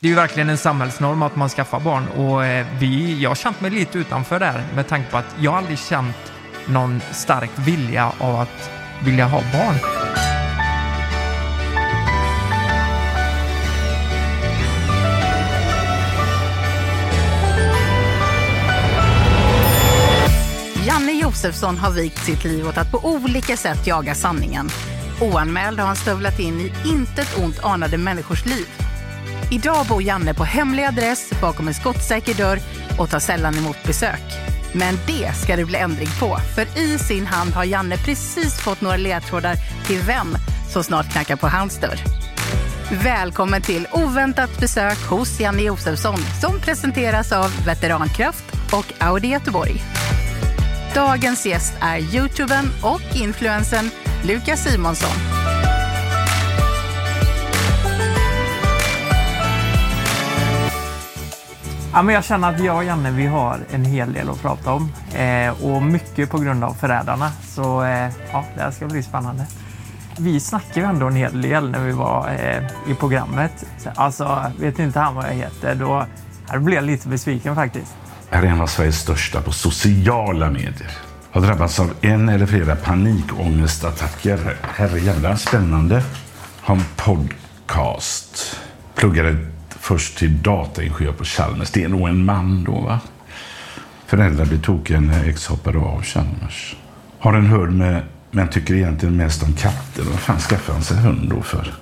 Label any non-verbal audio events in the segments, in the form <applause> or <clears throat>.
det är ju verkligen en samhällsnorm att man skaffar barn och eh, vi, jag har känt mig lite utanför där med tanke på att jag aldrig känt någon stark vilja av att vilja ha barn. Janne Josefsson har vikt sitt liv åt att på olika sätt jaga sanningen. Oanmäld har han stövlat in i intet ont anade människors liv. Idag bor Janne på hemlig adress bakom en skottsäker dörr och tar sällan emot besök. Men det ska det bli ändring på, för i sin hand har Janne precis fått några ledtrådar till vem som snart knackar på hans dörr. Välkommen till oväntat besök hos Janne Josefsson som presenteras av Veterankraft och Audi Göteborg. Dagens gäst är youtubern och influensen Lukas Simonsson. Ja, men jag känner att jag och Janne vi har en hel del att prata om eh, och mycket på grund av Förrädarna. Så eh, ja, det här ska bli spännande. Vi snackade ju ändå en hel del när vi var eh, i programmet. Alltså, vet inte han vad jag heter, då jag blev jag lite besviken faktiskt. är en av Sveriges största på sociala medier. Har drabbats av en eller flera panikångestattacker. Herrejävlar, spännande. Har en podcast. Pluggade först till dataingenjör på Chalmers. Det är nog en man då, va? Föräldrar blir tokiga när ex hoppade av Chalmers. Har en hund med, men tycker egentligen mest om katter. Vad fan skaffar han sig hund då för?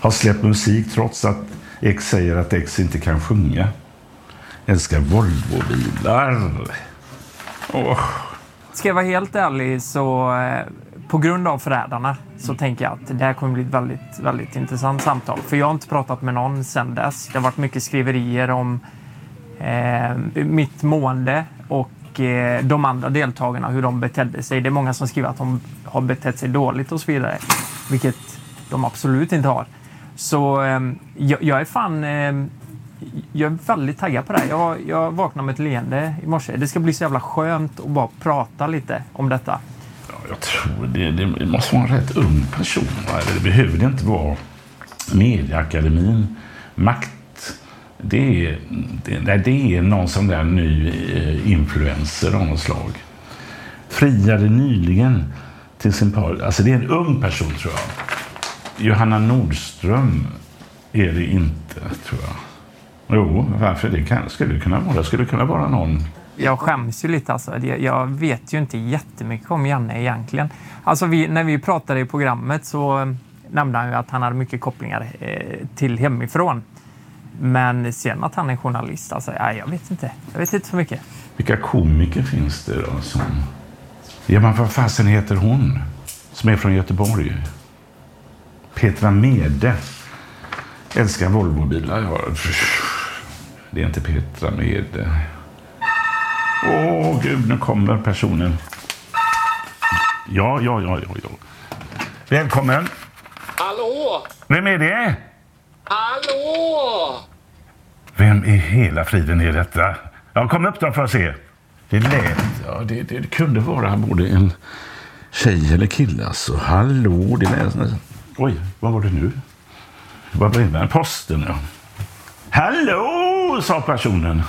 Har släppt musik trots att ex säger att ex inte kan sjunga. Älskar Volvobilar. Oh. Ska jag vara helt ärlig så eh, på grund av Förrädarna så tänker jag att det här kommer bli ett väldigt, väldigt intressant samtal. För jag har inte pratat med någon sedan dess. Det har varit mycket skriverier om eh, mitt mående och eh, de andra deltagarna, hur de betedde sig. Det är många som skriver att de har betett sig dåligt och så vidare, vilket de absolut inte har. Så eh, jag, jag är fan... Eh, jag är väldigt taggad på det här. Jag, jag vaknade med ett leende i morse. Det ska bli så jävla skönt att bara prata lite om detta. Jag tror det, det måste vara en rätt ung person. Eller Det behöver det inte vara. Medieakademin, makt. Det är, det, nej, det är någon sån där ny eh, influencer av något slag. Friade nyligen till sin par. Alltså det är en ung person tror jag. Johanna Nordström är det inte tror jag. Jo, varför? Det kan, skulle det kunna vara. Det skulle kunna vara någon jag skäms ju lite alltså. Jag, vet ju inte jättemycket om Janne egentligen. Alltså vi, när vi pratade i programmet så nämnde han ju att han hade mycket kopplingar eh, till hemifrån. Men sen att han är journalist, alltså, nej, jag vet inte. Jag vet inte så mycket. Vilka komiker finns det då som... Ja, men vad fasen heter hon? Som är från Göteborg. Petra Mede. Älskar Volvobilar. Det är inte Petra Mede. Åh, gud, nu kommer personen. Ja, ja, ja, ja. ja. Välkommen. Hallå! Vem är det? Hallå! Vem i hela friden är detta? Ja, kom upp då för att se. Det lät... Ja, det, det, det kunde vara både en tjej eller kille. Alltså, hallå, det lät... Oj, vad var det nu? Det var brevbäraren. Posten, ja. Hallå, sa personen.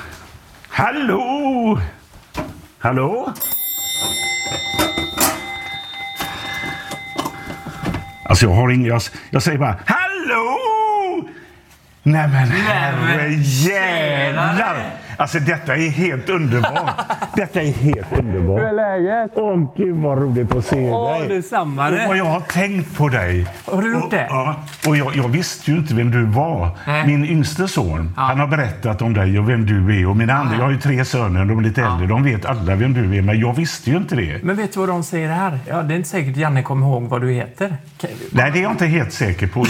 Hallå! Hallå? Alltså, jag har ingen... Jag, jag säger bara hallå! Nej men herrejävlar! Alltså detta är helt underbart. <laughs> Detta är helt underbart. Hur är läget? Åh gud vad roligt att se Åh, dig. detsamma Och det. vad jag har tänkt på dig. Har du gjort och, det? Ja, och jag, jag visste ju inte vem du var. Nej. Min yngste son, han har berättat om dig och vem du är. Och mina andra, jag har ju tre söner, de är lite äldre. De vet alla vem du är, men jag visste ju inte det. Men vet du vad de säger här? Ja, det är inte säkert Janne kommer ihåg vad du heter. Nej, det är jag inte helt säker på.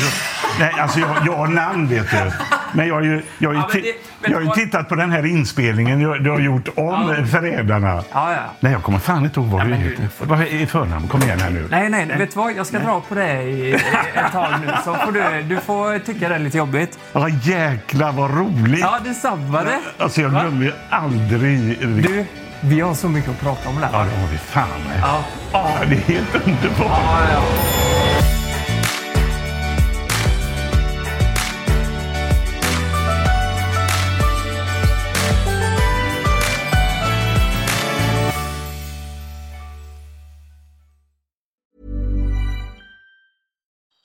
Nej, alltså jag, jag har namn, vet du. Men jag har ju, jag har ju, Ja, men det- men jag har ju tittat på den här inspelningen du, har gjort om Ja. Förrädarna. Ja, ja. Nej, jag kommer fan inte ihåg vad Ja, du heter. du Vad är förnamn? Kom igen här nu. Nej, nej, vet du vad? Jag ska dra på i ett tag nu. Så får du, du får tycka det är lite jobbigt. Ja, jäklar vad roligt. Ja, detsamma det. Alltså, jag glömmer ju aldrig... Du, vi har så mycket att prata om där. Ja, det har vi fan med. Ja. Ja, det är helt underbart. Ja, ja.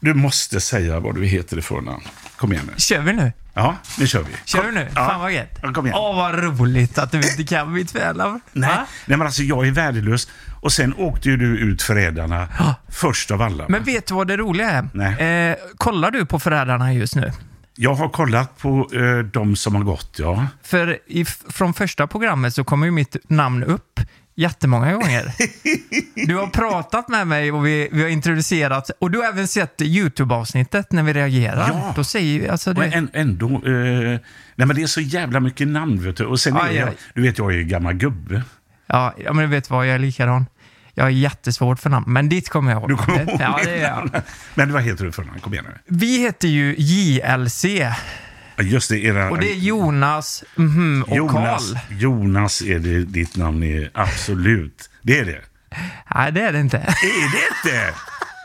du måste säga vad du heter i förnamn. Kom igen nu. Kör vi nu? Ja, nu kör vi. Kör vi nu? Ja. Fan vad gött. Ja, kom igen. Åh, vad roligt att du inte kan mitt förnamn. Nej, Va? nej, men alltså jag är värdelös. Och sen åkte ju du ut Förrädarna först av alla. Men vet du vad det roliga är? Nej. Eh, kollar du på Förrädarna just nu? Jag har kollat på eh, de som har gått, ja. För i, från första programmet så kommer ju mitt namn upp jättemånga gånger. Du har pratat med mig och vi, vi har introducerat, och du har även sett YouTube-avsnittet när vi reagerar. Ja. Då säger vi, alltså det, än, ändå... Eh, nej, men det är så jävla mycket namn, vet du. Och sen är Aj, jag... aj. Du vet, jag är ju gammal gubbe. ja, men du vet vad, jag är likadan. Jag är jättesvårt för namn, men ditt kommer jag ihåg. Du kommer ihåg ja, det är jag. Men vad heter du för namn? Kom igen nu. Vi heter ju JLC Just det, era... och det är Jonas mhm, och Jonas, Karl. Jonas är det ditt namn är absolut. Det är det. Nej, det är det inte. Är det inte?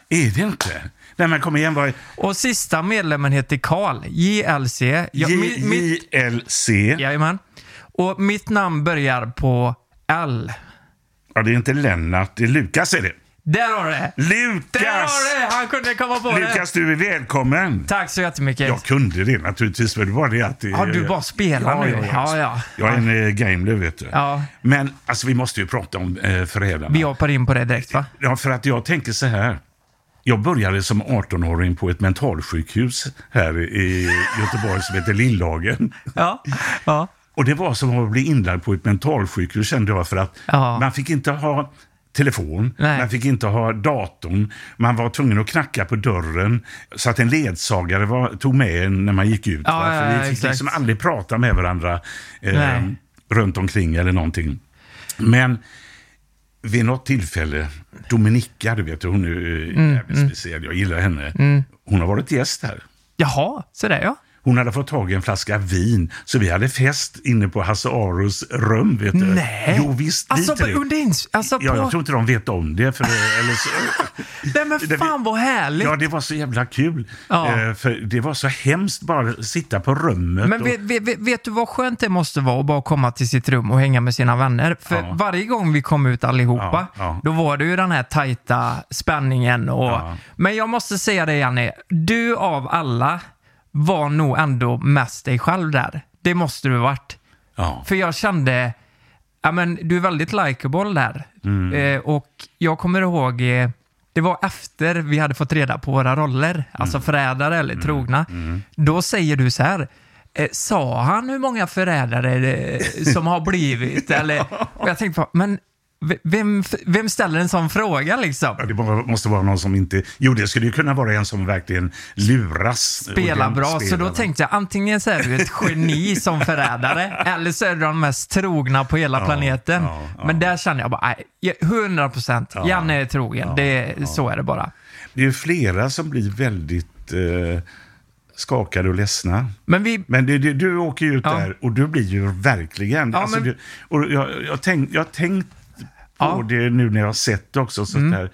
Är det inte? Nej men kom igen, vad. Och sista medlemmen heter Karl, JLC. Ja, mi- mitt- JLC. Jajamän. Och mitt namn börjar på L. Ja, det är inte Lennart, det är Lukas är det. Där har du det! Där Lukas! har du det! Han kunde komma på Lukas, du är välkommen. Tack så jättemycket. Jag kunde det naturligtvis, men det var det att... det- Ja, du bara spelar nu. Ja, ja. Jag är en äh, gameler, vet du. Ja. Men alltså, vi måste ju prata om äh, Förrädarna. Vi hoppar in på det direkt va? Ja, för att jag tänker så här. Jag började som 18-åring på ett mentalsjukhus här i Göteborg som heter Lillhagen. <laughs> Ja. ja. Och det var som att bli inlagd på ett mentalsjukhus kände jag för att Ja. man fick inte ha telefon, Nej. man fick inte ha datorn, man var tvungen att knacka på dörren så att en ledsagare var, tog med en när man gick ut. Ja, ja, vi fick exakt. liksom aldrig prata med varandra eh, runt omkring eller någonting. Men vid något tillfälle, Dominika, du vet, hon är Mm, jävligt speciell, jag gillar henne. Hon har varit gäst här. Jaha, så där ja. Hon hade fått tag i en flaska vin, så vi hade fest inne på Hasse Aros rum. Vet du. Nej. Jo, visst. Alltså, på, under ins- alltså Ja, på... jag tror inte de vet om det. För, eller så, <laughs> Nej men fan vad härligt! ja, det var så jävla kul. Ja. Eh, för det var så hemskt bara att sitta på rummet. Men och, vet, vet, vet- vet du vad skönt det måste vara att bara komma till sitt rum och hänga med sina vänner? För Ja. varje gång vi kom ut allihopa, Ja, då var det ju den här tajta spänningen och... Men jag måste säga det Janne, du av alla var nog ändå mest dig själv där. Det måste du ha varit. ja. För jag kände, ja men du är väldigt likeable där. Mm. Eh, och jag kommer ihåg, eh, det var efter vi hade fått reda på våra roller, Mm. alltså förrädare eller trogna. Då säger du så här, eh, sa han hur många förrädare det, som har blivit? <laughs> eller, och jag tänkte på, men vem, vem ställer en sån fråga liksom? Ja, Det måste vara någon som inte... Jo, det skulle ju kunna vara en som verkligen luras. Spelar bra, så spelar då bra. tänkte jag antingen så är du ett geni <laughs> som förrädare eller så är du den mest trogna på hela Ja, planeten. ja. Men där känner jag bara, nej, 100 procent. Janne är trogen. det, Så är det bara. Det är ju flera som blir väldigt eh, skakade och ledsna. Men vi, Men det, det, du åker ju ut Ja. där och du blir ju verkligen... Ja, alltså men- du, och jag, har tänkt på Ja. det nu när jag har sett det också. Så Mm. där.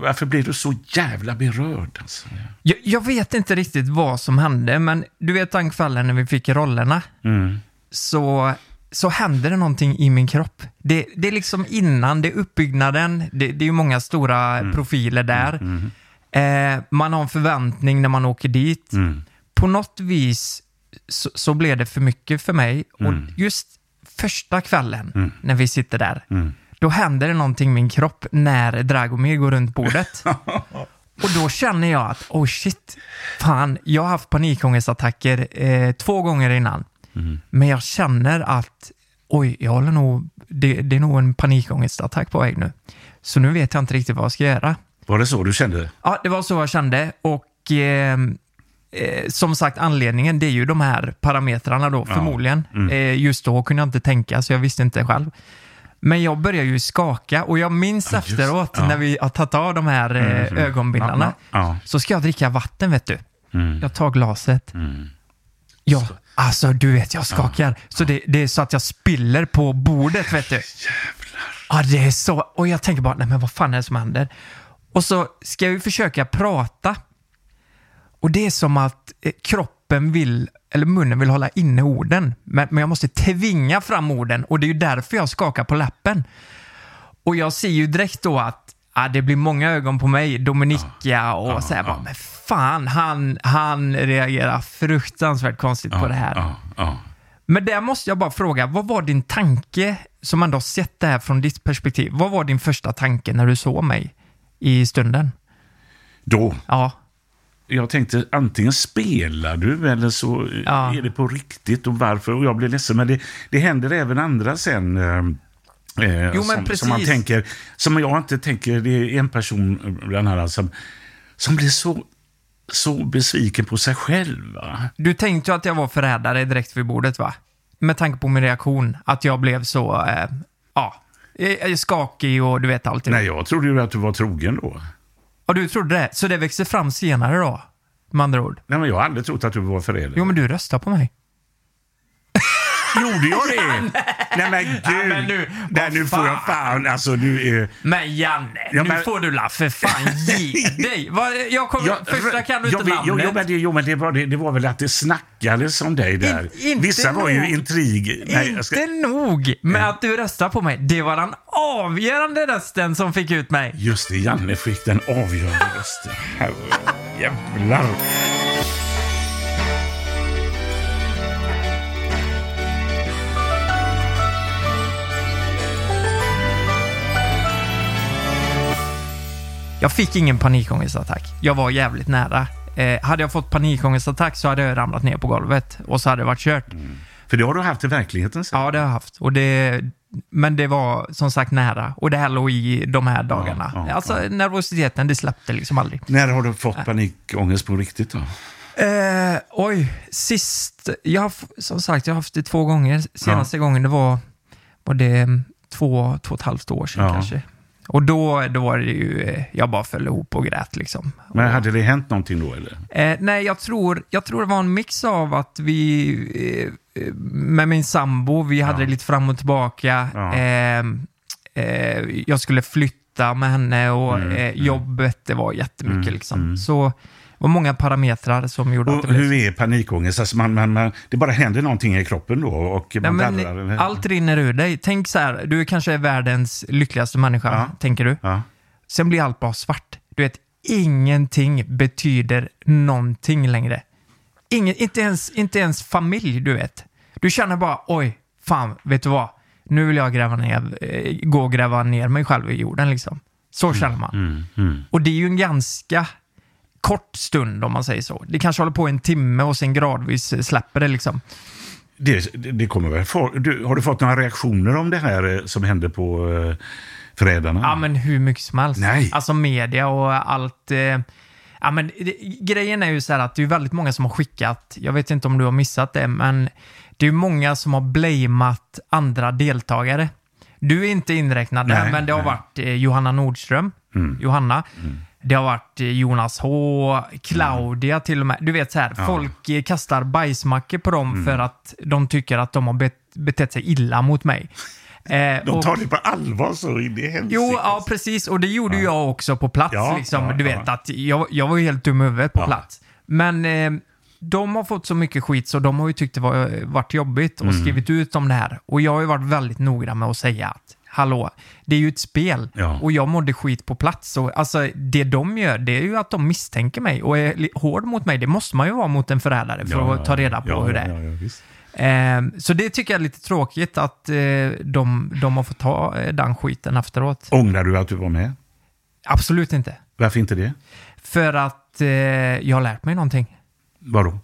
Varför blev du så jävla berörd? Alltså? Jag, jag vet inte riktigt vad som hände, men du vet den kvällen när vi fick rollerna, Mm. så, så hände det någonting i min kropp. Det, det är liksom innan, det är uppbyggnaden, det, det är ju många stora Mm. profiler där. Eh, man har en förväntning när man åker dit. Mm. På något vis så, så blev det för mycket för mig. Mm. Och just första kvällen, när vi sitter där, då händer det någonting i min kropp när Dragomir går runt bordet. <laughs> Och då känner jag att, oh shit, fan, jag har haft panikångestattacker eh, två gånger innan. Men jag känner att, oj, jag håller nog, det, det är nog en panikångestattack på väg nu. Så nu vet jag inte riktigt vad jag ska göra. Var det så du kände? Ja, det var så jag kände och eh, eh, som sagt anledningen det är ju de här parametrarna då förmodligen. Eh, just då kunde jag inte tänka så jag visste inte själv. Men jag började ju skaka och jag minns Ja, just- efteråt ja. när vi har tagit av de här eh, ögonbindlarna. Ja, ja. Så ska jag dricka vatten vet du. Mm. Jag tar glaset. Ja, alltså du vet jag skakar. Så det, det är så att jag spiller på bordet vet du. Ja, det är så. Och jag tänker bara, nej men vad fan är det som händer? Och så ska vi försöka prata. Och det är som att eh, kroppen vill, eller munnen vill hålla inne orden. Men, men jag måste tvinga fram orden och det är ju därför jag skakar på läppen. Och jag ser ju direkt då att ah, det blir många ögon på mig, Dominika och så här bara, men fan, han, han reagerar fruktansvärt konstigt på det här. Ja, ja. Men där måste jag bara fråga, vad var din tanke, som ändå sett det här från ditt perspektiv, vad var din första tanke när du såg mig i stunden? Då, Ja, jag tänkte antingen spelar du eller så Ja. är det på riktigt och varför. Och jag blir ledsen, men det, det händer även andra sen. Eh, eh, Jo, som, som man tänker, som jag inte tänker, det är en person bland annat som, som blir så, så besviken på sig själv. Va? du tänkte ju att jag var förrädare direkt vid bordet va? Med tanke på min reaktion, att jag blev så, eh, ja, eh, skakig och du vet allting. Nej, jag trodde ju att du var trogen då. Och du trodde det? Så det växte fram senare då? Med andra ord. Nej, men jag har aldrig trott att du var förrädare. Jo, men du röstar på mig. Gjorde jag det? <laughs> Nej men gud. men nu, Nej, nu får jag fan, alltså du är... Men Janne, Ja, nu men- får du la för fan <laughs> ge dig. Jag kommer, första kan du jag inte jo, namnet. jo, men det, jo, men det, var, det, det var väl att det snackades om dig där. In- inte Vissa var ju nog. intrig. Nej, jag ska, Inte nog med att du röstar på mig. Det var den avgörande rösten som fick ut mig. just det, Janne fick den avgörande rösten. Herre jävlar. Jag fick ingen panikångestattack. Jag var jävligt nära. Eh, hade jag fått panikångestattack så hade jag ramlat ner på golvet och så hade det varit kört. För det har du haft i verkligheten sen. Ja, det har jag haft. Och det, men det var som sagt nära. Och det här låg i de här dagarna. ja, alltså nervositeten, det släppte liksom aldrig. När har du fått panikångest på riktigt då? Eh, oj, sist... Jag har, som sagt, jag har haft det två gånger. Senaste gången det var, var det mm, två, två och ett halvt år sedan Ja. kanske. Och då, då var det ju, eh, jag bara föll ihop och grät liksom. Men hade det hänt någonting då eller? Eh, nej, jag tror, jag tror det var en mix av att vi, eh, eh, med min sambo, vi hade det lite fram och tillbaka. Ja. Eh, eh, jag skulle flytta med henne och Mm, eh, jobbet, det var jättemycket liksom. Så det var många parametrar som gjorde att Och det blev hur är panikångest? Alltså man, man, man, det bara händer någonting i kroppen då och man men darrar? allt rinner ur dig. Tänk så här, du kanske är världens lyckligaste människa, Ja. tänker du. Ja. Sen blir allt bara svart. Du vet, ingenting betyder någonting längre. Ingen, inte, ens, inte ens familj, du vet. Du känner bara, oj, fan, vet du vad? Nu vill jag gräva ner, eh, gå och gräva ner mig själv i jorden liksom. Så känner man. Mm, mm. Och det är ju en ganska kort stund om man säger så. Det kanske håller på en timme och sen gradvis släpper det liksom. Det, det, kommer väl du, Har du fått några reaktioner om det här eh, som hände på eh, Förrädarna? Ja, men hur mycket som helst. Nej. Alltså media och allt. Eh, ja, men det, grejen är ju så här att det är väldigt många som har skickat, jag vet inte om du har missat det, men det är många som har blamat andra deltagare. Du är inte inräknad där, men det har nej. varit eh, Johanna Nordström, Johanna. Det har varit eh, Jonas H, Claudia till och med. Du vet så här, folk eh, kastar bajsmackor på dem för att de tycker att de har bet- betett sig illa mot mig. <laughs> Eh, De och- tar det på allvar så in i helsike. Jo, ja precis. Och det gjorde jag också på plats. Ja, liksom. ja, du ja. vet att jag, jag var ju helt dum i huvudet på Ja. plats. Men eh, de har fått så mycket skit så de har ju tyckt det var, varit jobbigt Mm. och skrivit ut om det här. Och jag har ju varit väldigt noggrann med att säga att Hallå, det är ju ett spel Ja. och jag mådde skit på plats. Så, alltså, det de gör, det är ju att de misstänker mig och är hård mot mig. Det måste man ju vara mot en förrädare för Ja, att ta reda på hur det är. Eh, så det tycker jag är lite tråkigt att eh, de, de har fått ta eh, den skiten efteråt. Ångrar du att du var med? Absolut inte. Varför inte det? För att eh, jag har lärt mig någonting. Vadå?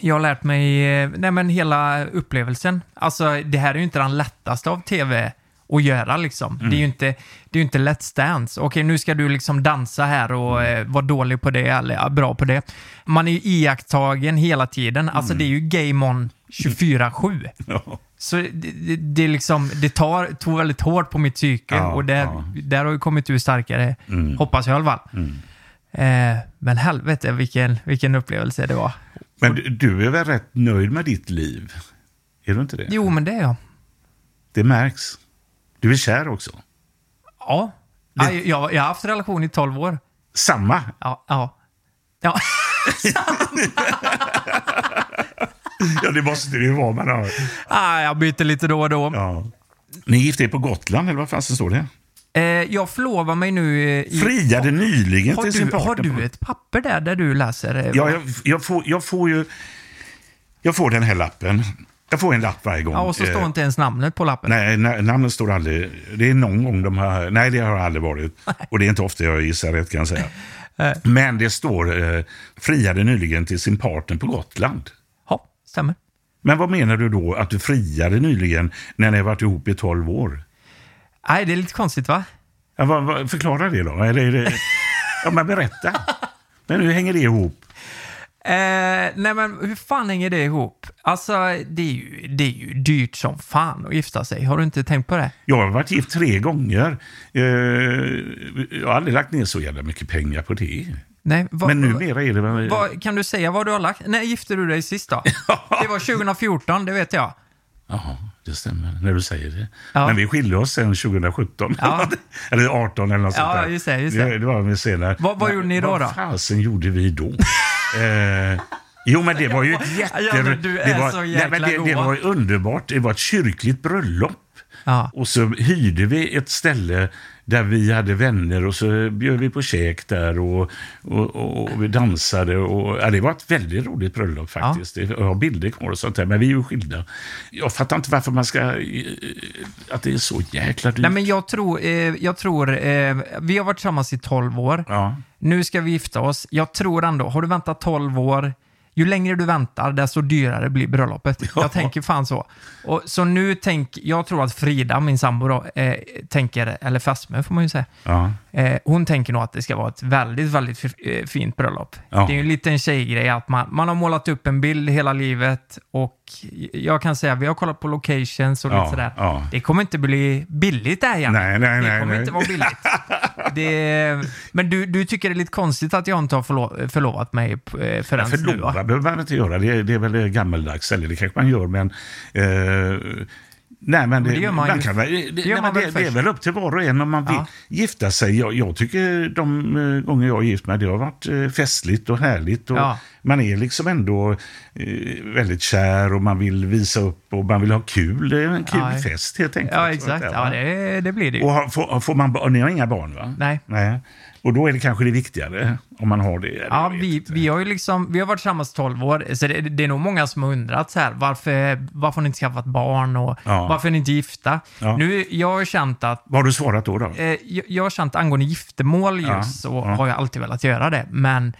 Jag har lärt mig, eh, nej men hela upplevelsen. Alltså det här är ju inte den lättaste av tv att göra liksom. Det är ju inte, det är inte Let's Dance. Okej, nu ska du liksom dansa här och eh, vara dålig på det eller bra på det. Man är ju iakttagen hela tiden. Alltså det är ju game on 24-7. <laughs> Ja. Så det, det, det, liksom, det tar, tog väldigt hårt på mitt psyke Ja, och där, ja. där har jag kommit ur starkare, hoppas jag i alla fall. Eh, men helvete vilken, vilken upplevelse det var. Men du, du är väl rätt nöjd med ditt liv? Är du inte det? Jo, men det är jag. Det märks. Du är kär också. Ja. ja jag, jag har haft relation i 12 år. Samma. Ja. ja. ja. <laughs> Ja, det måste det ju vara. Man har. ah, jag byter lite då och då. Ja. Ni gifte er på Gotland, eller vad fan står det? Eh, jag förlovar mig nu eh, i... Friade nyligen har till sin du, partner. har du ett papper där, där du läser? eh, Ja, jag, jag, får, jag får ju... Jag får den här lappen. Jag får en lapp varje gång. ja, och så står Eh, inte ens namnet på lappen. Nej, na- namnet står aldrig... Det är någon gång de har... Nej, det har aldrig varit. Och det är inte ofta jag gissar rätt kan jag säga. <laughs> Men det står eh, friade nyligen till sin partner på Gotland. Ja, stämmer. Men vad menar du då att du friade nyligen när ni har varit ihop i 12 år? Nej, det är lite konstigt va? Ja, vad, vad, förklara det då. Eller är det... <laughs> Ja, men berätta. Men hur hänger det ihop? Eh, nej men hur fan hänger det ihop? Alltså, det är, ju, det är ju dyrt som fan att gifta sig. Har du inte tänkt på det? Jag har varit gift tre gånger. Eh, jag har aldrig lagt ner så jävla mycket pengar på det. Nej, vad, Men numera är det väl... vad, kan du säga vad du har lagt? När gifte du dig sist då? <laughs> det var 2014, det vet jag. Jaha, det stämmer när du säger det. Ja. Men vi skilde oss sen 2017. Ja. <laughs> eller 18 eller något Ja, sånt där. just det, just det. det. Var vi senare. Vad- vad gjorde ni då, Vad då? fasen gjorde vi då? <laughs> eh, jo, men det var ju ett jätte... Ja, det var, nej, men det, det var underbart. Det var ett kyrkligt bröllop. Ja. Och så hyrde vi ett ställe där vi hade vänner och så bjöd vi på käk där och, och, och, och vi dansade. Och, ja, det var ett väldigt roligt bröllop faktiskt. Jag har bilder kvar och sånt där, men vi är ju skilda. Jag fattar inte varför man ska... eh, Att det är så jäkla dyrt. Nej men jag tror, eh, jag tror eh, vi har varit tillsammans i 12 år. Ja. Nu ska vi gifta oss. Jag tror ändå, har du väntat 12 år, ju längre du väntar, desto dyrare blir bröllopet. Jag tänker fan så. Och, så nu tänk, jag tror att Frida, min sambo då, eh, tänker, eller fästmö får man ju säga, Ja. Eh, hon tänker nog att det ska vara ett väldigt, väldigt eh, fint bröllop. Ja. Det är ju en liten tjejgrej att man, man har målat upp en bild hela livet och jag kan säga, vi har kollat på locations och Ja, lite sådär. ja. Det kommer inte bli billigt det här igen. Nej, nej, det nej, kommer nej. inte vara billigt. <laughs> det, men du, du tycker det är lite konstigt att jag inte har förlo, förlovat mig eh, förrän nu Förlora va? behöver man inte göra. Det är, det är väl gammeldags, eller det kanske man gör, men... Eh, nej, men det, det gör man ju- kan, det, det, gör nej, man men väl det, det är väl upp till var och en om man vill Ja. gifta sig. Jag, jag tycker de eh, gånger jag har gift mig, det har varit eh, festligt och härligt. Och Ja. Man är liksom ändå eh, väldigt kär och man vill visa upp och man vill ha kul. Det är en kul Ja, fest helt enkelt. Ja, exakt. Ja, det, det blir det ju. Och får, får man, ni har inga barn va? Nej. Nej. Och då är det kanske det viktigare om man har det. Ja, vi, inte. vi har ju liksom, vi har varit tillsammans 12 år, så det, det är nog många som har undrat så här, varför, varför har ni inte skaffat barn och Ja. varför är ni inte gifta? Ja. Nu, jag har känt att, Vad har du svarat då? då? eh, jag, jag har känt angående giftermål just, Ja, så har jag alltid velat göra det, men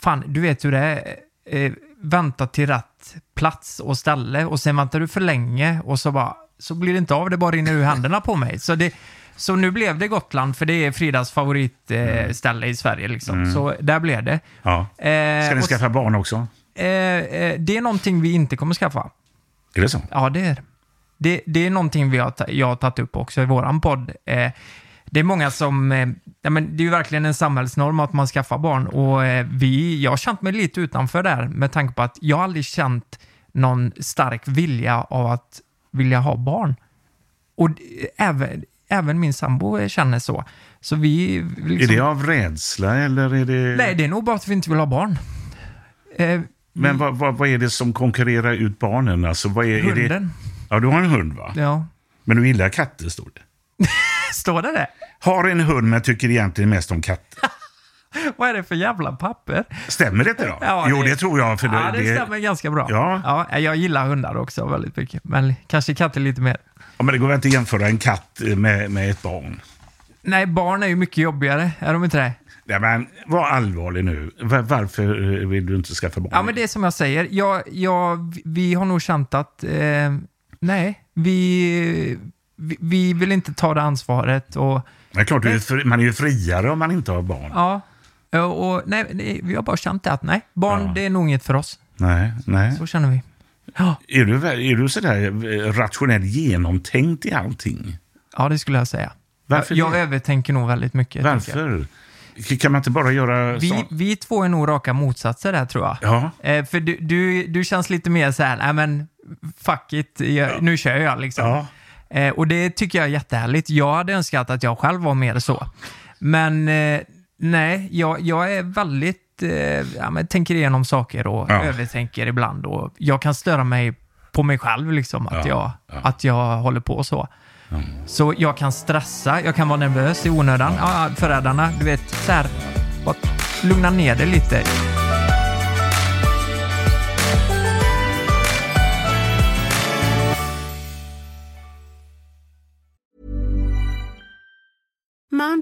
fan, du vet hur det är. Eh, vänta till rätt plats och ställe och sen väntar du för länge och så bara, så blir det inte av, det bara rinner ur händerna på mig. Så det, så nu blev det Gotland, för det är Fridas favoritställe eh, ställe i Sverige. Liksom. Så där blev det. Ja. Eh, Ska ni och- skaffa barn också? Eh, eh, det är någonting vi inte kommer skaffa. Är det så? Ja, det är det. det. Är någonting vi har, jag har tagit upp också i våran podd. Det är många som... Eh, ja, men det är ju verkligen en samhällsnorm att man skaffar barn och eh, vi, jag har känt mig lite utanför där med tanke på att jag aldrig känt någon stark vilja av att vilja ha barn. och även, även min sambo känner så. Så vi... Är Liksom, det av rädsla eller är det... Nej, det är nog bara att vi inte vill ha barn. Eh, Men vad, vad, vad är det som konkurrerar ut barnen? Alltså, vad är, är det... hunden. Ja, du har en hund va? Ja. Men du gillar katter, står det. <laughs> Står det det? Har en hund men tycker egentligen mest om katter. <laughs> Vad är det för jävla papper? Stämmer det inte då? <laughs> Ja, jo, det- det tror jag. För ja, det, stämmer ganska bra. Ja. Ja, jag gillar hundar också väldigt mycket. Men kanske katter lite mer. Ja, men det går väl inte att jämföra en katt med, med ett barn? Nej, barn är ju mycket jobbigare. Är de inte det? Nej, men var allvarlig nu. Var, varför vill du inte skaffa barn? Ja, men det är som jag säger. Jag, jag, vi har nog känt att eh, nej, vi, vi, vi vill inte ta det ansvaret. Och, Det är klart, man är ju friare om man inte har barn. ja, och, nej, vi har bara känt det att nej, barn Ja. det är nog inget för oss. Nej, nej. Så känner vi. Ja, Är du, är du sådär eh, rationellt genomtänkt i allting? ja det skulle jag säga. Varför jag det? övertänker nog väldigt mycket. jag. Varför? Kan man inte bara göra Vi, så? vi två är nog raka motsatser där tror jag. Ja. Eh, för du, du, du känns lite mer så här, nej men fuck it, jag, nu kör jag liksom. Ja. Eh, och det tycker jag är jättehärligt. Jag hade önskat att jag själv var mer så. Men eh, nej, jag, jag är väldigt, eh, ja, men tänker igenom saker och Ja. övertänker ibland. Och jag kan störa mig på mig själv, liksom, att, Ja, jag, att jag håller på så. Så jag kan stressa, jag kan vara nervös i onödan. Ja, förrädarna, du vet, så här, bara lugna ner dig lite.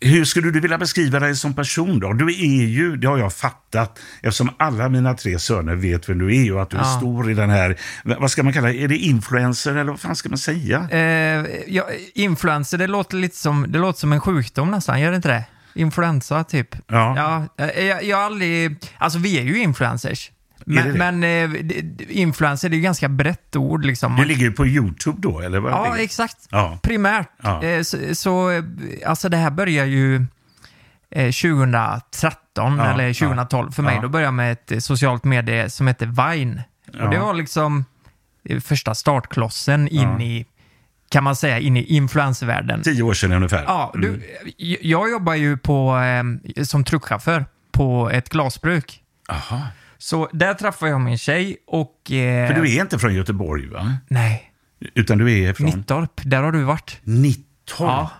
Hur skulle du vilja beskriva dig som person då? Du är ju, det har jag fattat, eftersom alla mina tre söner vet vem du är och att du är Ja. stor i den här, vad ska man kalla det, är det influencer eller vad fan ska man säga? Eh, ja, influencer, det låter lite som, det låter som en sjukdom nästan, gör det inte det? Influensa, typ. Ja. ja eh, jag, jag har aldrig... Alltså, vi är ju influencers. Det Men, det? men eh, det- det- influencer, det är ju ganska brett ord liksom. Du ligger ju på YouTube då, eller? Vad Ja, exakt. Ja. Primärt. Ja. Eh, Så, så, eh, alltså det här börjar ju eh, 2013 Ja, eller 2012 för mig. ja. Då började jag med ett eh, socialt medie som heter Vine. Ja. Och det var liksom eh, första startklossen in i, kan man säga, in i influencervärlden. Tio år sedan ungefär. Ja, du, Mm. jag- jag jobbar ju på, eh, som truckchaufför på ett glasbruk. Aha. Så där träffade jag min tjej och... Eh, För du är inte från Göteborg, va? Nej, Utan du är från Nittorp. Där har du varit. Nittorp. Ja.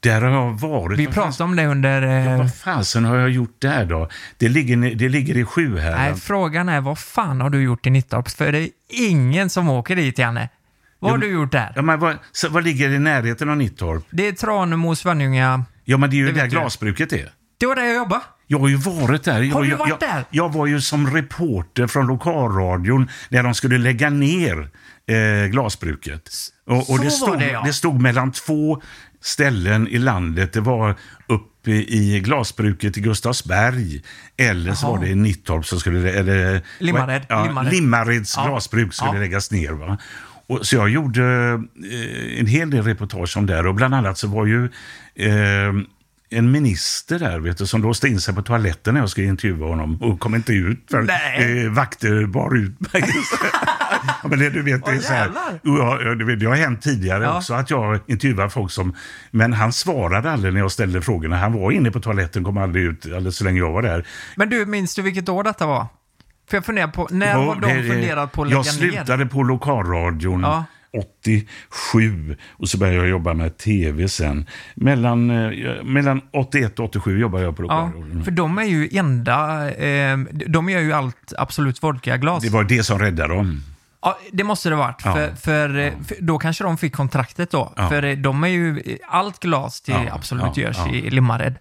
Där har jag varit. Vi pratade om det under... Eh, Vad fasen har jag gjort där då? Det ligger, det ligger i Sjuhärad. nej, frågan är vad fan har du gjort i Nittorp? För det är ingen som åker dit, Janne. Vad har Ja, du gjort där? Ja, men vad, så, vad ligger i närheten av Nittorp? Det är Tranemo, Svenljunga. Ja, men det är ju Det där glasbruket är. Det var där jag jobbade. Jag har ju varit där. Jag, Har du jag, varit jag, där? Jag var ju som reporter från lokalradion när de skulle lägga ner eh, glasbruket. Och, och Så det, stod, det, ja. det stod mellan två ställen i landet. Det var uppe i glasbruket i Gustavsberg. Eller så Jaha. var det i Nittorp som skulle... Eller, Limmared, Ja, Limmared. Limmareds Ja. glasbruk skulle Ja. läggas ner. Va? Och, så jag gjorde eh, en hel del reportage om det. Och bland annat så var ju eh, en minister där vet du, som låste in sig på toaletten när jag skulle intervjua honom och kom inte ut. För eh, vakter bar ut mig. <laughs> ja, men det, du vet, det är så här, jävlar. ja, ja, du vet, det har hänt tidigare Ja. också att jag intervjuar folk som... Men han svarade aldrig när jag ställde frågorna. Han var inne på toaletten, kom aldrig ut alldeles så länge jag var där. Men du, minns du vilket år detta var? För jag funderar på, när Ja, har de det- funderat på att lägga Jag slutade på lokalradion Ja. 87 och så började jag jobba med tv sen. Mellan, eh, mellan 81 och 87 jobbade jag på ner? Ja, lokalradion. för de är ju enda, eh, de gör ju allt Absolut Vodka-glas. Det var det som räddade dem. Ja, det måste det varit. Ja. För, för, eh, för då kanske de fick kontraktet då. Ja. För eh, de är ju, allt glas till Ja, Absolut ja, görs ja. i Limmared.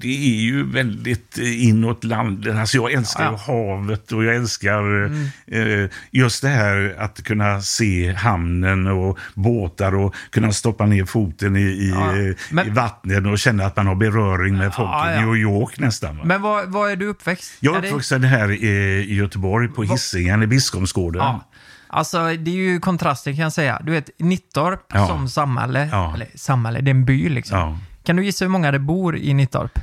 Det är ju väldigt eh, inåt landet. Alltså jag älskar Ja, ju havet och jag älskar eh, just det här att kunna se hamnen och båtar och kunna stoppa ner foten i, i, Ja, eh, men- i vattnet och känna att man har beröring med folk Ja, i. New York nästan. Va? Men var, var är du uppväxt? jag är uppvuxen här i, i Göteborg på Hisingen i Biskopsgården. Alltså, det är ju kontraster kan jag säga. Du vet, Nittorp Ja. som samhälle, Ja. eller samhälle, det är en by liksom. Ja. Kan du gissa hur många det bor i Nittorp?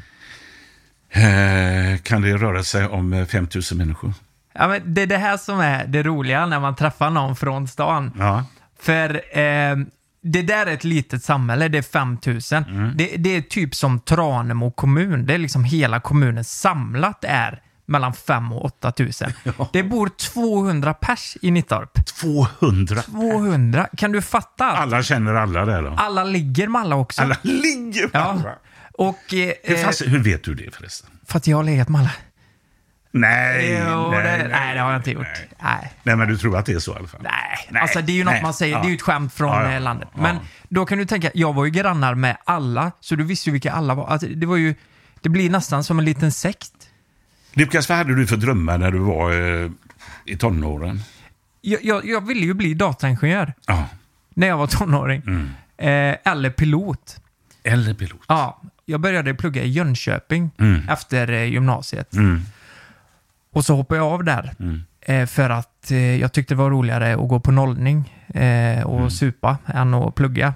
Eh, kan det röra sig om eh, 5 000 människor? Ja, men det är det här som är det roliga när man träffar någon från stan. Ja. För eh, det där är ett litet samhälle, det är 5000. Mm. Det, det är typ som Tranemo kommun. Det är liksom hela kommunen samlat är mellan 5 och 8000. <laughs> Det bor 200 pers i Nittorp. 200. 200? Kan du fatta? Alla, Alla känner alla där då? alla ligger med alla också. Alla ligger med Ja. alla. Och... Eh, Hur, fast, hur vet du det förresten? för att jag har legat med alla. Nej, Jo, nej, det, nej, det har jag inte gjort. Nej. Nej. nej, men du tror att det är så i alla fall? Nej, Nej, alltså det är ju något nej, man säger. ja. Det är ju ett skämt från Ja, ja, eh, landet. ja. Men då kan du tänka, jag var ju grannar med alla, så du visste ju vilka alla var. Alltså, det var ju, det blir nästan som en liten sekt. Lukas, vad hade du för drömmar när du var eh, i tonåren? Jag, jag, jag ville ju bli dataingenjör Ja, när jag var tonåring. Mm. Eh, eller pilot. eller pilot. Ja, jag började plugga i Jönköping Mm. efter eh, gymnasiet. Mm. Och så hoppade jag av där. Mm. Eh, för att eh, jag tyckte det var roligare att gå på nollning eh, och Mm. supa än att plugga.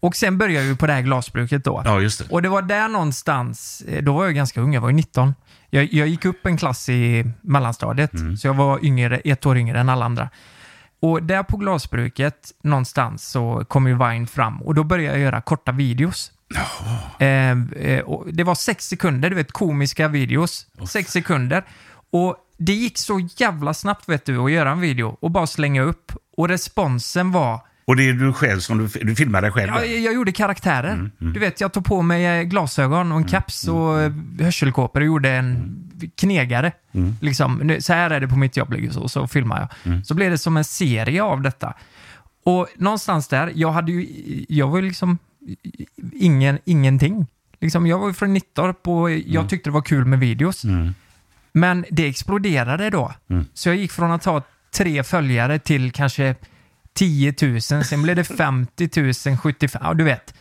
Och sen började jag ju på det här glasbruket då. Ja, just det. Och det var där någonstans, eh, då var jag ganska ung, jag var ju 19. Jag, jag gick upp en klass i mellanstadiet, Mm. så jag var yngre, ett år yngre än alla andra. Och där på glasbruket någonstans så kom ju Vine fram och då började jag göra korta videos. Eh, eh, och det var sex sekunder, du vet komiska videos. Sex sekunder. Och det gick så jävla snabbt vet du att göra en video och bara slänga upp. Och responsen var Och det är du själv som du, du filmar dig själv? Ja, jag, gjorde karaktärer. Mm, Du vet, jag tog på mig eh, glasögon och en keps och eh, hörselkåpor och gjorde en knegare. Mm. Liksom, så här är det på mitt jobb, liksom, så, så filmar jag. Mm. Så blev det som en serie av detta. Och någonstans där, jag hade ju, jag var ju liksom ingen, ingenting. Liksom, jag var ju från Nittorp och jag Mm. tyckte det var kul med videos. Men det exploderade då. Mm. Så jag gick från att ha tre följare till kanske 10 000, sen blev det 50 000, 75 ja du vet.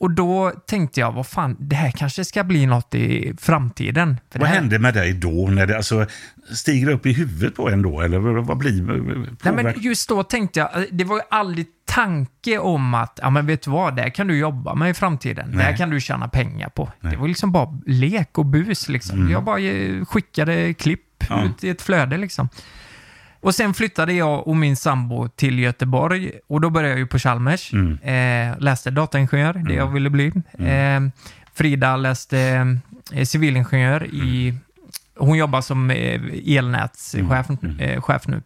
Och då tänkte jag, vad fan, det här kanske ska bli något i framtiden. För Vad här, hände med dig då? När det, alltså, stiger det upp i huvudet på en då? Eller vad blir Nej, men just då tänkte jag, eh, det var ju aldrig tanke om att, ja men vet du vad, det här kan du jobba med i framtiden. Det här Nej. kan du tjäna pengar på. Det var liksom bara lek och bus liksom. Jag bara eh, skickade klipp Mm. Ja. ut i ett flöde liksom. Och sen flyttade jag och min sambo till Göteborg och då började jag ju på Chalmers. Mm. Eh, läste dataingenjör, det jag ville bli. Eh, Frida läste eh, civilingenjör i... Hon jobbar som eh, elnätschef eh, chef nu.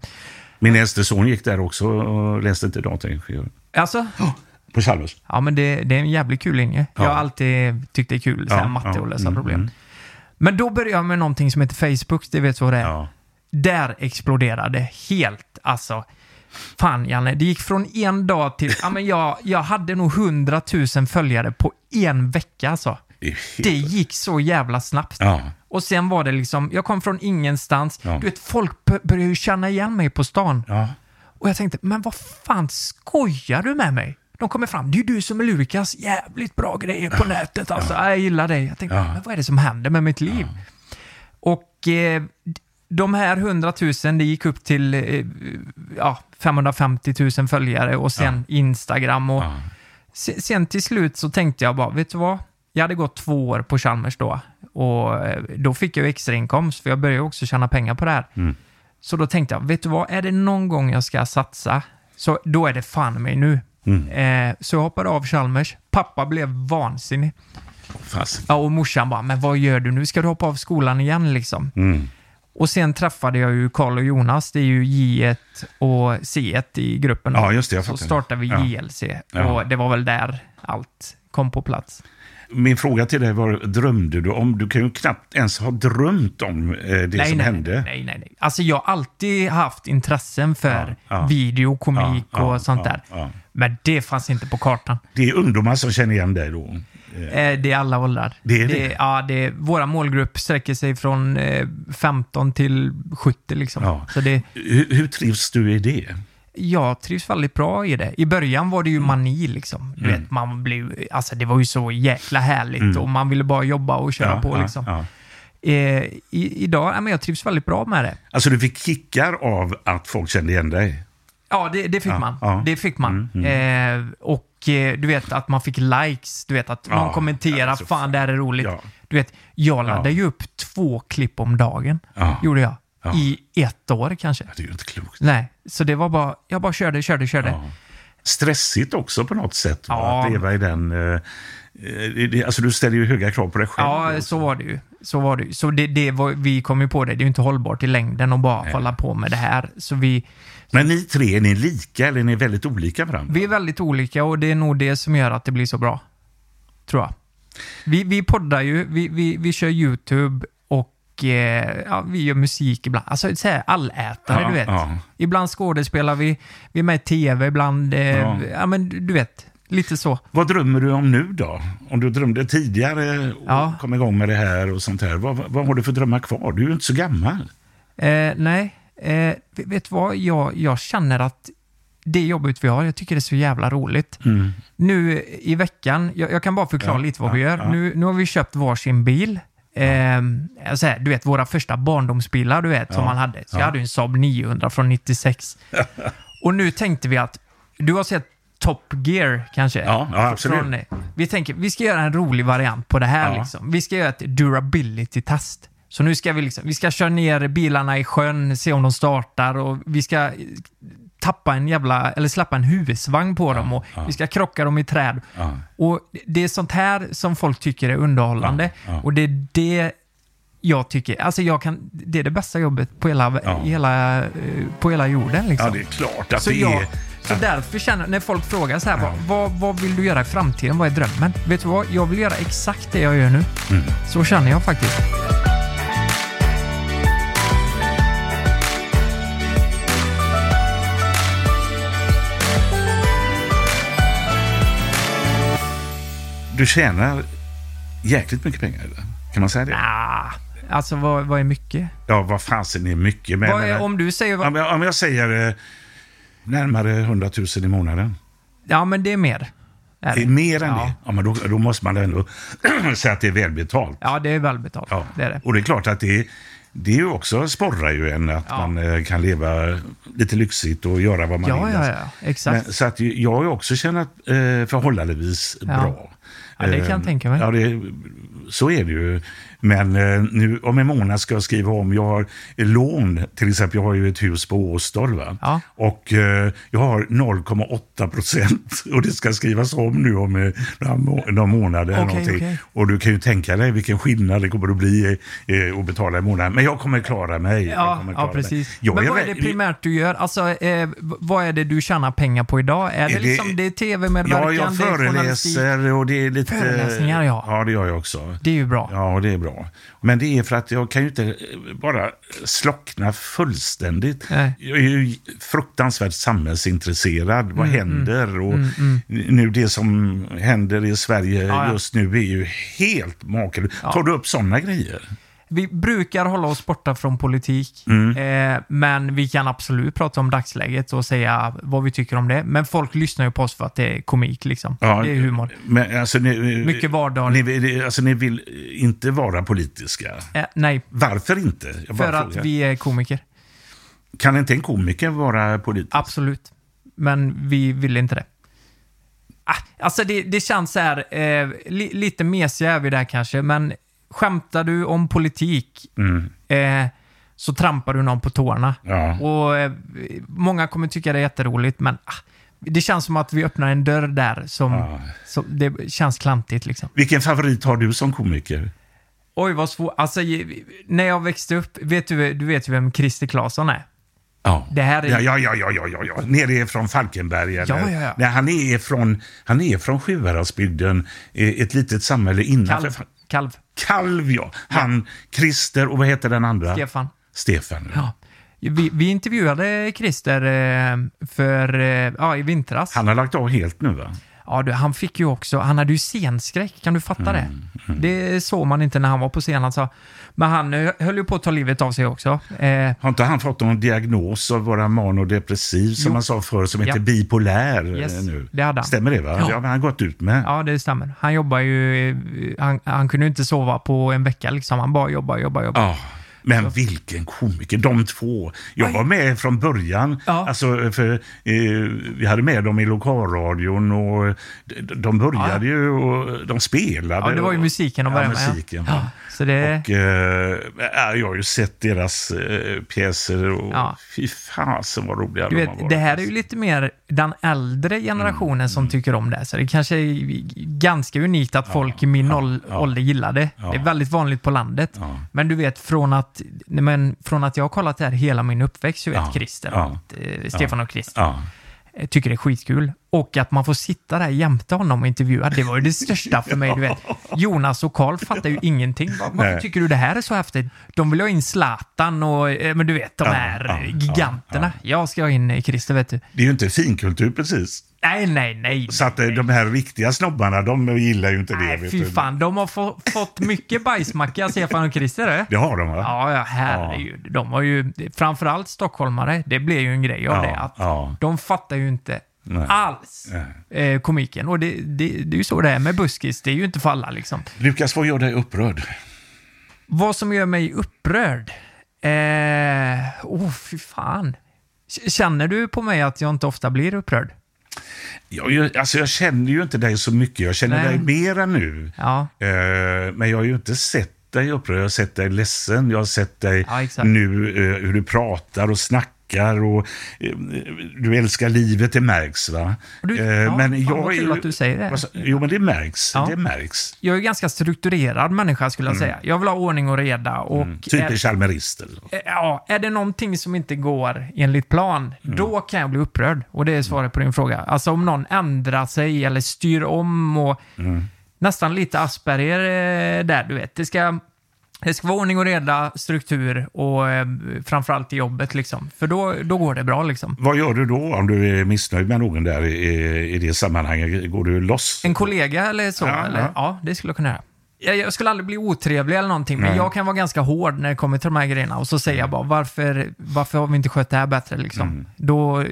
Min äldste son gick där också och läste till dataingenjör. Alltså? På Chalmers. Ja, men det, det är en jävligt kul linje. Ja. Jag har alltid tyckt det är kul, så här Ja, matte ja, och lösa mm, problem. mm. Men då började jag med någonting som heter Facebook, det vet du vad det är. Ja. Där exploderade helt, alltså. Fan Janne, det gick från en dag till... ja, men jag, jag hade nog 100 000 följare på en vecka alltså. Det gick så jävla snabbt. Ja. Och sen var det liksom, jag kom från ingenstans. Ja. Du vet, folk började ju känna igen mig på stan. Ja. Och jag tänkte, men vad fan skojar du med mig? De kommer fram, det är du som är Lukas, jävligt bra grejer på nätet alltså. Jag gillar dig. Jag tänkte, men vad är det som händer med mitt liv? Och eh, de här 100 000, det gick upp till eh, ja, 550 000 följare och sen Instagram. Och se- sen till slut så tänkte jag bara, vet du vad? Jag hade gått två år på Chalmers då och eh, då fick jag extra inkomst för jag började också tjäna pengar på det här. Så då tänkte jag, vet du vad? Är det någon gång jag ska satsa, så då är det fan mig nu. Eh, så jag hoppade av Chalmers. Pappa blev vansinnig. Fast. Ja, och morsan bara, men vad gör du nu? Ska du hoppa av skolan igen liksom? Mm. Och sen träffade jag ju Karl och Jonas, det är ju J1 och C1 i gruppen. Ja, just det, jag Så startade vi. JLC Ja. och det var väl där allt kom på plats. Min fråga till dig var, drömde du om? Du kan ju knappt ens ha drömt om eh, det nej, som nej, hände. Nej, nej, nej. Alltså jag har alltid haft intressen för Ja, ja. video, komik Ja, och sånt där. Men det fanns inte på kartan. Det är ungdomar som känner igen dig då. Eh, Det är alla åldrar. Det är det? ja, det är, våra målgrupp sträcker sig från eh, 15 till 70 liksom. Ja. Så det, Hur, hur trivs du i det? jag trivs väldigt bra i det. I början var det ju mani liksom. Du Mm. vet, man blev, alltså det var ju så jäkla härligt och man ville bara jobba och köra Ja, på ja, liksom. ja. Eh, i, idag, ja, men jag trivs väldigt bra med det. Alltså du fick kickar av att folk kände igen dig? Ja, det, det fick Ja, man. ja. Mm, Det fick man. Eh, och eh, du vet att man fick likes, du vet att någon Ja, kommenterar, alltså, fan det här är roligt. Du vet, jag laddade ju upp två klipp om dagen. Gjorde jag. Ja. I ett år kanske. Det är ju inte klokt. Nej, så det var bara, jag bara körde, körde, körde. Stressigt också på något sätt, va? Att leva i den... eh, eh, alltså du ställer ju höga krav på dig själv. Ja, så var det ju. Så var det. Så det, det var, vi kom ju på det, det är ju inte hållbart i längden att bara hålla på med det här. Så vi, Men ni tre, är ni lika eller är ni väldigt olika varandra? vi är väldigt olika och det är nog det som gör att det blir så bra. Tror jag. Vi, vi poddar ju, vi, vi, vi kör YouTube och eh, ja, vi gör musik ibland. Alltså så här, allätare, Ja, du vet. ja. Ibland skådespelar vi, vi är med i TV, ibland... Eh, Ja. men du vet, lite så. Vad drömmer du om nu då? Om du drömde tidigare och Ja. kom igång med det här och sånt här. Vad, vad har du för drömmar kvar? Du är ju inte så gammal. Eh, nej, eh, vet du vad? Jag, jag känner att det jobbet vi har, jag tycker det är så jävla roligt. Nu i veckan, jag, jag kan bara förklara Mm. Ja, lite vad ja, vi gör. Nu, nu har vi köpt varsin bil. Eh, här, du vet, våra första barndomsbilar, du vet, som man hade. Så jag hade en Saab 900 från 96. <laughs> Och nu tänkte vi att, du har sett Top Gear kanske? Ja, ja, absolut. Från, vi tänker, vi ska göra en rolig variant på det här Ja. liksom. Vi ska göra ett durability-test. Så nu ska vi liksom, vi ska köra ner bilarna i sjön, se om de startar och vi ska eh, tappa en jävla, eller släppa en huvudvagn på dem och vi ska krocka dem i träd. Ja. Och det är sånt här som folk tycker är underhållande. Ja, ja. Och det är det jag tycker, alltså jag kan, det är det bästa jobbet på hela, Ja. hela, eh, på hela jorden liksom. Ja, det är klart att Så, det jag, är... så därför känner när folk frågar så här, vad, vad, vad vill du göra i framtiden? Vad är drömmen? Vet du vad? Jag vill göra exakt det jag gör nu. Mm. Så känner jag faktiskt. Du tjänar jäkligt mycket pengar, eller? Kan man säga det? Ah, alltså vad, vad är mycket? Ja, vad fasen är mycket? Men, Vad är, om du säger... om, Vad, jag, om jag säger eh, närmare 100 000 i månaden. ja, men det är mer. Är Det är mer än ja. det. Ja, men då, då måste man ändå <clears throat> säga att det är välbetalt. Ja, det är välbetalt. Ja. Det är det. Och det är klart att det, det är ju också sporrar ju en att Ja. man eh, kan leva lite lyxigt och göra vad man Ja, vill. ja, ja. Exakt. Men, så att jag har också tjänat eh, förhållandevis bra. Ja, det kan jag Eh, tänka mig. Ja, det, så är det ju. Men eh, nu om en månad ska jag skriva om. Jag har lån, till exempel. Jag har ju ett hus på Åstol. Va? Ja. Och eh, jag har 0,8 procent. <laughs> Och det ska skrivas om nu om eh, några, må- några månader. någonting. okej. Och du kan ju tänka dig vilken skillnad det kommer att bli att betala i månaden. Men jag kommer klara mig. Ja, ja klara mig. precis. Men vad är det primärt du gör? Alltså, eh, vad är det du tjänar pengar på idag? Är det, det- liksom, det är tv-medverkan, Ja, jag föreläser och det är lite... Föreläsningar, ja. Ja, det gör jag också. Det är ju bra. Ja, det är bra. Men det är för att jag kan ju inte eh, bara slockna fullständigt. Nej. Jag är ju fruktansvärt samhällsintresserad. Vad Mm, händer? Och nu det som händer i Sverige Ja, ja. just nu är ju helt makalöst. Ja. Tar du upp sådana grejer? Vi brukar hålla oss borta från politik, Mm. eh, men vi kan absolut prata om dagsläget och säga vad vi tycker om det. Men folk lyssnar ju på oss för att det är komik, liksom. Ja, det är humor. Men, alltså, ni, Mycket vardagligt. Ni, alltså, ni vill inte vara politiska. Eh, nej, Varför inte? För att frågar. vi är komiker. Kan inte en komiker vara politisk? Absolut. Men vi vill inte det. Ah, alltså det, det känns så här, eh, li, lite mesiga är vi där kanske, men skämtar du om politik Mm. eh, så trampar du någon på tårna. Ja. Och eh, Många kommer tycka det är jätteroligt, men ah, det känns som att vi öppnar en dörr där som, Ja. som det känns klantigt liksom. Vilken favorit har du som komiker? Oj, vad svårt. Alltså, när jag växte upp, vet du, du vet ju vem Christer Claesson är? Ja. Det här är- ja, ja, ja, ja, ja, ja. Nere från Falkenberg eller? Ja, ja, ja. Nej, han är från, han är från Sjuhäradsbygden, ett litet samhälle innanför. Kalv. Kalv. Kalv, ja. Han, Christer och vad heter den andra? Stefan. Stefan. Ja. Vi, vi intervjuade Christer eh, för, eh, ja, i vintras. Han har lagt av helt nu va? Ja, du, han fick ju också, han hade ju scenskräck, kan du fatta det? Mm, Det såg man inte när han var på scen alltså. Men han eh, höll ju på att ta livet av sig också. Eh, Har inte han fått någon diagnos av vara manodepressiv som Jo. man sa förr, som heter Ja. bipolär eh, Yes, nu? det hade han. Stämmer det va? Ja. Ja. Men han gått ut med. ja, det stämmer. Han jobbar ju, eh, han, han kunde inte sova på en vecka liksom. Han bara jobbar, jobbar, jobbar. Ja, men vilken komiker, de två. Jag var med från början, Ja. alltså, för, eh, vi hade med dem i lokalradion och de, de började ju och de spelade. Ja, det var ju musiken de ja, började med. musiken. Ja, så det... Och, eh, ja, jag har ju sett deras eh, pjäser och Ja. fy fasen vad roliga Du de har vet, varit. det här är ju lite mer den äldre generationen Mm, som tycker om det. Så det kanske är ganska unikt att folk i min ål- ålder gillar det. Det är väldigt vanligt på landet. Ja. Men du vet, från att, men, från att jag har kollat det här hela min uppväxt, så vet Ja. Christer, Ja. eh, Stefan och Christer, Ja. eh, tycker det är skitkul. Och att man får sitta där jämte honom och intervjua, det var ju det största för mig. Du vet. <laughs> Jonas och Karl fattar ju ingenting. Var- Varför Nej. tycker du det här är så häftigt? De vill ha in Zlatan och, eh, men du vet, de Ja, här ja, giganterna. Jag ska ha in eh, Christer, vet du. Det är ju inte finkultur precis. Nej, nej, nej. Så att eh, de här riktiga snobbarna, de gillar ju inte det. Nej, fy fan. De har få, fått mycket bajsmacka, Stefan och Christer. eh. Det har de va? Ja, ja, herregud. De har ju, framförallt stockholmare, det blev ju en grej av Ja, det. Att ja. De fattar ju inte Nej. alls eh, komiken. Och det, det, det är ju så det är med buskis, det är ju inte för alla liksom. Lukas, vad gör dig upprörd? Vad som gör mig upprörd? Eh, oh, fy fan. Känner du på mig att jag inte ofta blir upprörd? Jag, alltså jag känner ju inte dig så mycket. Jag känner Nej. dig mera nu. Ja. Eh, men jag har ju inte sett dig upprörd. Jag har sett dig ledsen. Jag har sett dig Ja, nu eh, hur du pratar och snackar. Och, eh, du älskar livet, det märks va? Du- Eh, ja, fan, jag vad kul att du säger det. Jo, men det märks. Ja. Det märks. Jag är en ganska strukturerad människa skulle jag säga. Jag vill ha ordning och reda. Och Mm. Typisk chalmerist. Ja, är det någonting som inte går enligt plan, då kan jag bli upprörd. Och det är svaret på din fråga. Alltså om någon ändrar sig eller styr om och nästan lite Asperger eh, där, du vet. Det ska, det ska vara ordning och reda, struktur och eh, framförallt i jobbet liksom. För då, då går det bra liksom. Vad gör du då om du är missnöjd med någon där i, i det sammanhanget? Går du loss? En kollega eller så? Ja, eller? ja. ja, det skulle jag kunna göra. Jag, jag skulle aldrig bli otrevlig eller någonting, men Nej. jag kan vara ganska hård när det kommer till de här grejerna. Och så säger jag bara, varför, varför har vi inte skött det här bättre? Liksom? Mm. Då,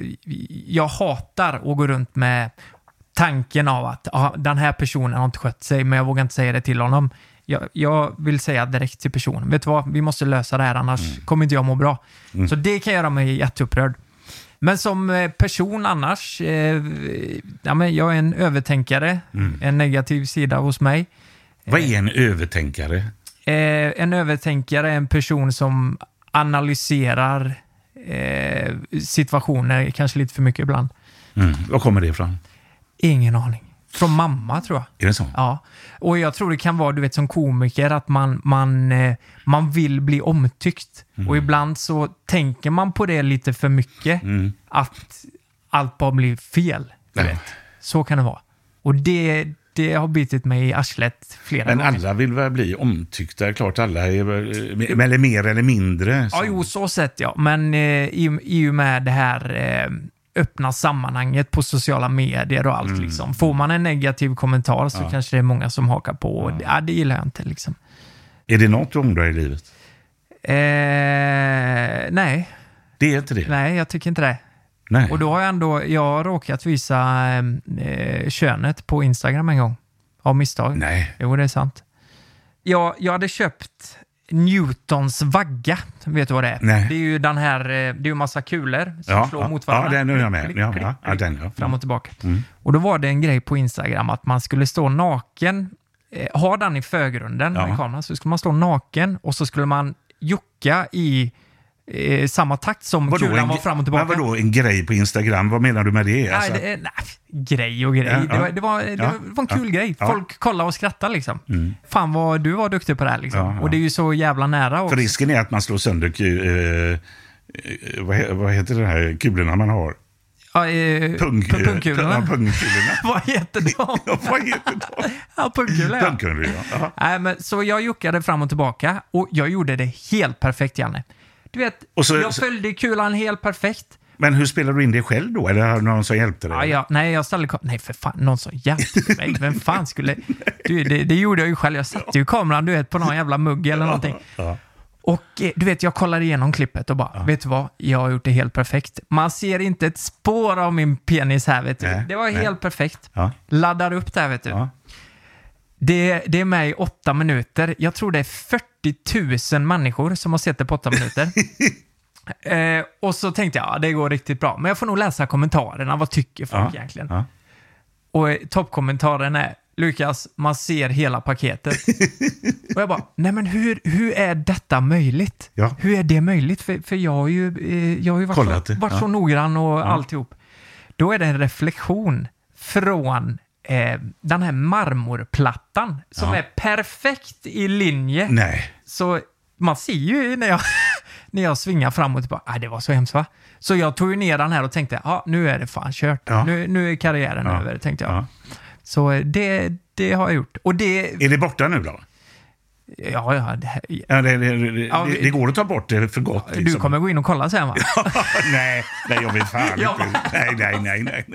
jag hatar att gå runt med tanken av att ah, den här personen har inte skött sig, men jag vågar inte säga det till honom. Jag, jag vill säga direkt till personen, vet du vad, vi måste lösa det här, annars Mm. kommer inte jag må bra. Så det kan göra mig jätteupprörd. Men som eh, person annars, eh, ja, men jag är en övertänkare, Mm. en negativ sida hos mig. Vad är en övertänkare? Eh, en övertänkare är en person som analyserar eh, situationer, kanske lite för mycket ibland. Mm. Var kommer det ifrån? Ingen aning. Från mamma tror jag. Är det så? Ja, och jag tror det kan vara, du vet som komiker, att man, man, eh, man vill bli omtyckt. Och ibland så tänker man på det lite för mycket, att allt bara blir fel. Du Ja. vet. Så kan det vara. Och det, det har bitit mig i arslet flera Men gånger. alla vill väl bli omtyckta? Klart alla är eh, eller mer eller mindre. Ja, jo, så sett ja. Men eh, i, i och med det här eh, öppna sammanhanget på sociala medier och allt Mm. liksom. Får man en negativ kommentar så kanske det är många som hakar på. Och, ja. det gillar jag inte liksom. Är det något du ångrar i livet? Eh, nej, Det är inte det? nej, jag tycker inte det. Nej. Och då har jag ändå, jag har råkat visa eh, könet på Instagram en gång. Av misstag. Nej. Jo, det är sant. Jag, jag hade köpt Newtons vagga. Vet du vad det är? Nej. Det är ju den här, eh, det är ju massa kulor som Ja, slår ja, mot varandra. ja, den är jag med. Klick, Ja, klick, ja, ja, klick, den, ja. Fram och tillbaka. Mm. Och då var det en grej på Instagram att man skulle stå naken, eh, ha den i förgrunden Ja. med kameran, så skulle man stå naken och så skulle man jucka i eh, samma takt som Vadå, kulan var fram och tillbaka. Men vadå, en grej på Instagram? Vad menar du med det? Alltså, Nej, det är, nej, grej och grej. Ja. Det, var, det, var, det, Ja, var, en kul ja, grej. Folk kollade och skrattade liksom. Mm. Fan vad du var duktig på det här liksom. Och det är ju så jävla nära också. För risken är att man slår sönder eh, eh, vad, vad heter det här kulorna man har? Ja, eh, Pung, pu- pungkulorna. Ja, pungkulorna. <laughs> vad heter de? <laughs> ja, vad heter de? <laughs> ja, pungkulor ja. Pungkulor, ja. Nej, men, så jag juckade fram och tillbaka och jag gjorde det helt perfekt, Janne. Du vet, så- jag följde kulan helt perfekt. Men hur spelar du in det själv då? Eller har du någon som hjälpte dig? Ja, ja, nej, jag ställde Nej, för fan, någon som hjälpte <laughs> mig. Vem fan skulle... Du, det, det gjorde jag ju själv. Jag satte ju kameran, du vet, på någon jävla mugg eller någonting. Ja. Och eh, du vet, jag kollar igenom klippet och bara, vet du vad? Jag har gjort det helt perfekt. Man ser inte ett spår av min penis här, vet du. Nej, det var nej. helt perfekt. Ja. Laddar upp där, vet du. Ja. Det, det är med i åtta minuter. Jag tror det är 40 000 människor som har sett det på åtta minuter. <laughs> eh, och så tänkte jag, ja, det går riktigt bra. Men jag får nog läsa kommentarerna. Vad tycker folk Ja. egentligen? Ja. Och eh, toppkommentaren är, Lukas, man ser hela paketet. <laughs> och jag bara, nej men hur, hur är detta möjligt? Ja. Hur är det möjligt? För, för jag har ju, eh, jag har ju varit, Kollat så, varit ja. så noggrann och alltihop. Då är det en reflektion från eh, den här marmorplattan som Ja. är perfekt i linje. Nej. Så man ser ju när jag, <laughs> när jag svingar fram och tillbaka, ah, det var så hemskt va? Så jag tog ju ner den här och tänkte, ja nu är det fan kört. Ja. Nu, nu är karriären Ja. över, tänkte jag. Ja. Så eh, det, det har jag gjort. Och det, Är det borta nu då? Ja, ja, det, Ja, det, det, det, Ja, vi- det går att ta bort det för gott. du liksom. kommer gå in och kolla sen va? <laughs> nej, nej, jag vill fan <laughs> Ja. inte. Nej, nej, nej. nej.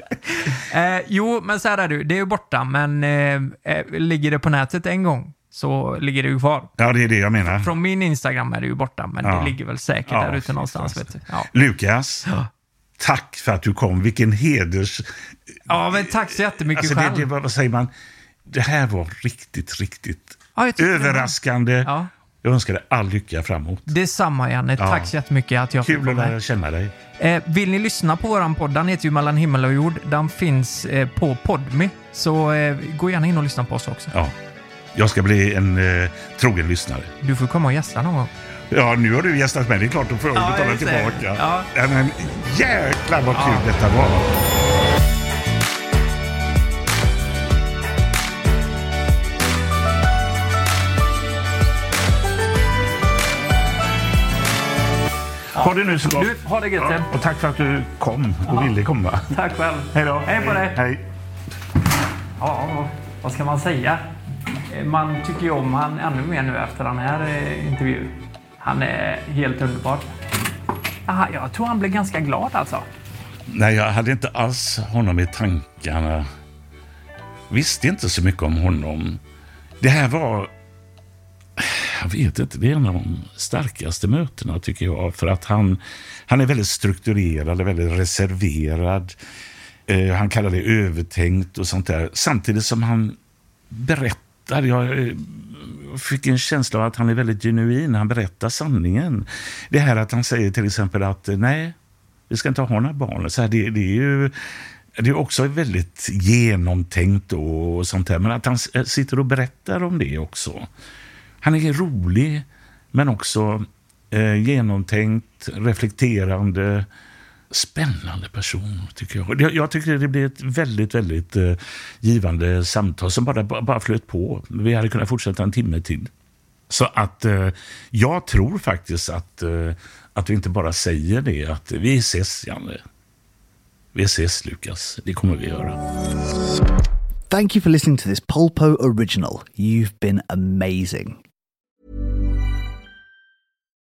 nej. Eh, jo, men så här är det. Det är ju borta, men eh, eh, ligger det på nätet en gång så ligger det ju kvar. Ja, det är det jag menar. Från min Instagram är det ju borta, men Ja. det ligger väl säkert där ute någonstans. Vet du. Ja. Lukas, tack för att du kom. Vilken heders... ja, men tack så jättemycket Alltså, det, själv. det, var- vad säger man? Det här var riktigt, riktigt Ja, överraskande. Ja. Jag önskar dig all lycka framåt. Detsamma Janne. Ja. Tack så jättemycket att jag fick Kul vara att med. lära känna dig. Eh, vill ni lyssna på våran podd? Den heter ju Mellan himmel och jord. Den finns eh, på Podme. Så eh, gå gärna in och lyssna på oss också. Ja. Jag ska bli en eh, trogen lyssnare. Du får komma och gästa någon gång. Ja, nu har du gästat mig. Det är klart, då får jag Ja, betala tillbaka. Ja. Ja, men jäklar vad kul Ja. detta var. Ha det nu så gott. Du, ha det gött. Ja, och tack för att du kom och ville komma. <laughs> Tack själv. Hej då. Hej på dig. Hej. Ja, vad ska man säga? Eh, Man tycker ju om han ännu mer nu efter den här eh, intervjun. Han är helt underbar. Aha, jag tror han blev ganska glad alltså. Nej, jag hade inte alls honom i tankarna. Visste inte så mycket om honom. Det här var... Jag vet inte, det är en av de starkaste mötena tycker jag. För att han, han är väldigt strukturerad, väldigt reserverad. Eh, han kallar det övertänkt och sånt där. Samtidigt som han berättar. Jag eh, fick en känsla av att han är väldigt genuin. Han berättar sanningen. Det här att han säger till exempel att eh, nej, vi ska inte ha några barn. Så här, det, det är ju det är också väldigt genomtänkt och sånt där. Men att han sitter och berättar om det också. Han är rolig, men också eh, genomtänkt, reflekterande, spännande person, tycker jag. Jag, jag tycker det blir ett väldigt, väldigt eh, givande samtal som bara, bara, bara flöt på. Vi hade kunnat fortsätta en timme till. Så att eh, jag tror faktiskt att, eh, att vi inte bara säger det, att vi ses, Janne. Vi ses, Lukas. Det kommer vi göra. Thank you for listening to this Polpo original. You've been amazing.